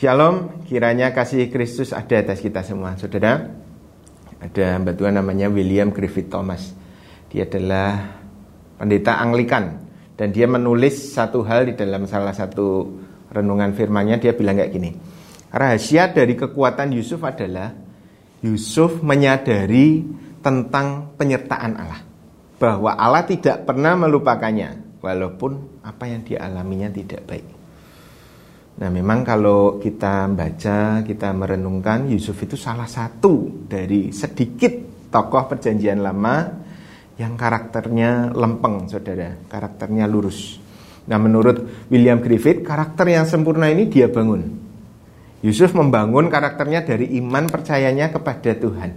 Shalom, kiranya kasih Kristus ada atas kita semua. Saudara, ada mbak Tuhan namanya William Griffith Thomas. Dia adalah pendeta Anglikan dan dia menulis satu hal di dalam salah satu renungan firmannya dia bilang kayak gini. Rahasia dari kekuatan Yusuf adalah Yusuf menyadari tentang penyertaan Allah. Bahwa Allah tidak pernah melupakannya walaupun apa yang dialaminya tidak baik. Nah memang kalau kita baca, kita merenungkan Yusuf itu salah satu dari sedikit tokoh perjanjian lama yang karakternya lempeng saudara, karakternya lurus. Nah menurut William Griffith, karakter yang sempurna ini dia bangun. Yusuf membangun karakternya dari iman percayanya kepada Tuhan.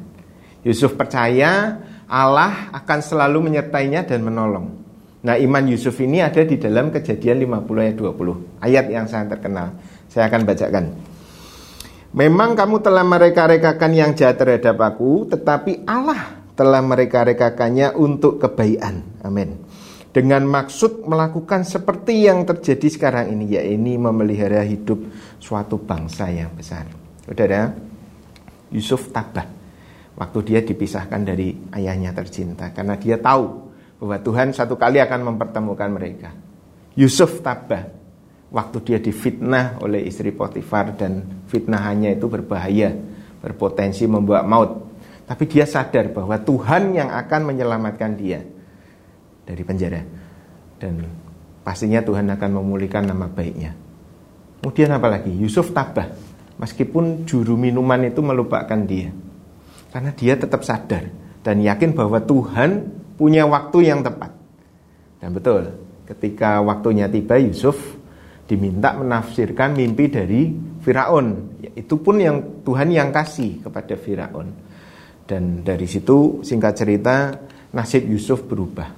Yusuf percaya Allah akan selalu menyertainya dan menolong. Nah iman Yusuf ini ada di dalam kejadian 50 ayat 20 Ayat yang sangat terkenal. Saya akan bacakan. Memang kamu telah mereka-rekakan yang jahat terhadap aku Tetapi Allah telah mereka-rekakannya untuk kebaikan. Amin. Dengan maksud melakukan seperti yang terjadi sekarang ini Yaitu memelihara hidup suatu bangsa yang besar. Saudara Yusuf tabah. Waktu dia dipisahkan dari ayahnya tercinta Karena dia tahu bahwa Tuhan satu kali akan mempertemukan mereka. Yusuf tabah waktu dia difitnah oleh istri Potifar dan fitnahannya itu berbahaya, berpotensi membawa maut. Tapi dia sadar bahwa Tuhan yang akan menyelamatkan dia dari penjara. Dan pastinya Tuhan akan memulihkan nama baiknya. Kemudian apa lagi? Yusuf tabah. Meskipun juru minuman itu melupakan dia. Karena dia tetap sadar dan yakin bahwa Tuhan punya waktu yang tepat. Dan betul, ketika waktunya tiba Yusuf diminta menafsirkan mimpi dari Firaun. Ya, itu pun yang Tuhan yang kasih kepada Firaun. Dan dari situ singkat cerita nasib Yusuf berubah.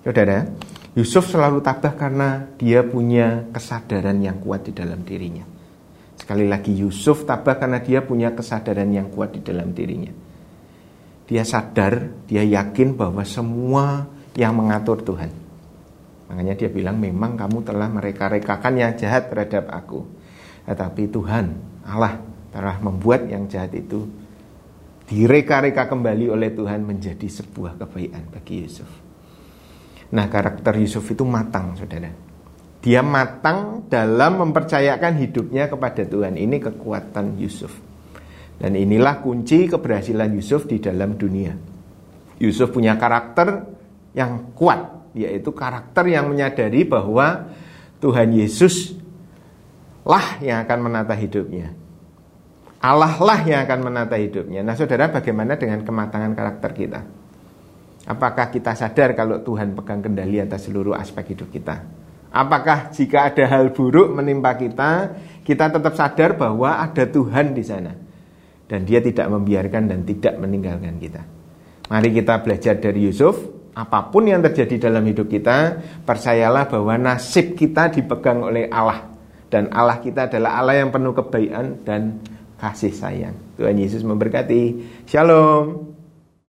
Saudara, Yusuf selalu tabah karena dia punya kesadaran yang kuat di dalam dirinya. Sekali lagi Yusuf tabah karena dia punya kesadaran yang kuat di dalam dirinya. Dia sadar, dia yakin bahwa semua yang mengatur Tuhan. Makanya dia bilang memang kamu telah mereka-rekakan yang jahat terhadap aku. Tetapi Tuhan, Allah telah membuat yang jahat itu direka-reka kembali oleh Tuhan menjadi sebuah kebaikan bagi Yusuf. Nah karakter Yusuf itu matang saudara. Dia matang dalam mempercayakan hidupnya kepada Tuhan. Ini kekuatan Yusuf. Dan inilah kunci keberhasilan Yusuf di dalam dunia. Yusuf punya karakter yang kuat, yaitu karakter yang menyadari bahwa Tuhan Yesus lah yang akan menata hidupnya. Allah lah yang akan menata hidupnya. Nah, saudara, bagaimana dengan kematangan karakter kita? Apakah kita sadar kalau Tuhan pegang kendali atas seluruh aspek hidup kita? Apakah jika ada hal buruk menimpa kita, kita tetap sadar bahwa ada Tuhan di sana? Dan dia tidak membiarkan dan tidak meninggalkan kita. Mari kita belajar dari Yusuf, apa pun yang terjadi dalam hidup kita, percayalah bahwa nasib kita dipegang oleh Allah dan Allah kita adalah Allah yang penuh kebaikan dan kasih sayang. Tuhan Yesus memberkati. Shalom.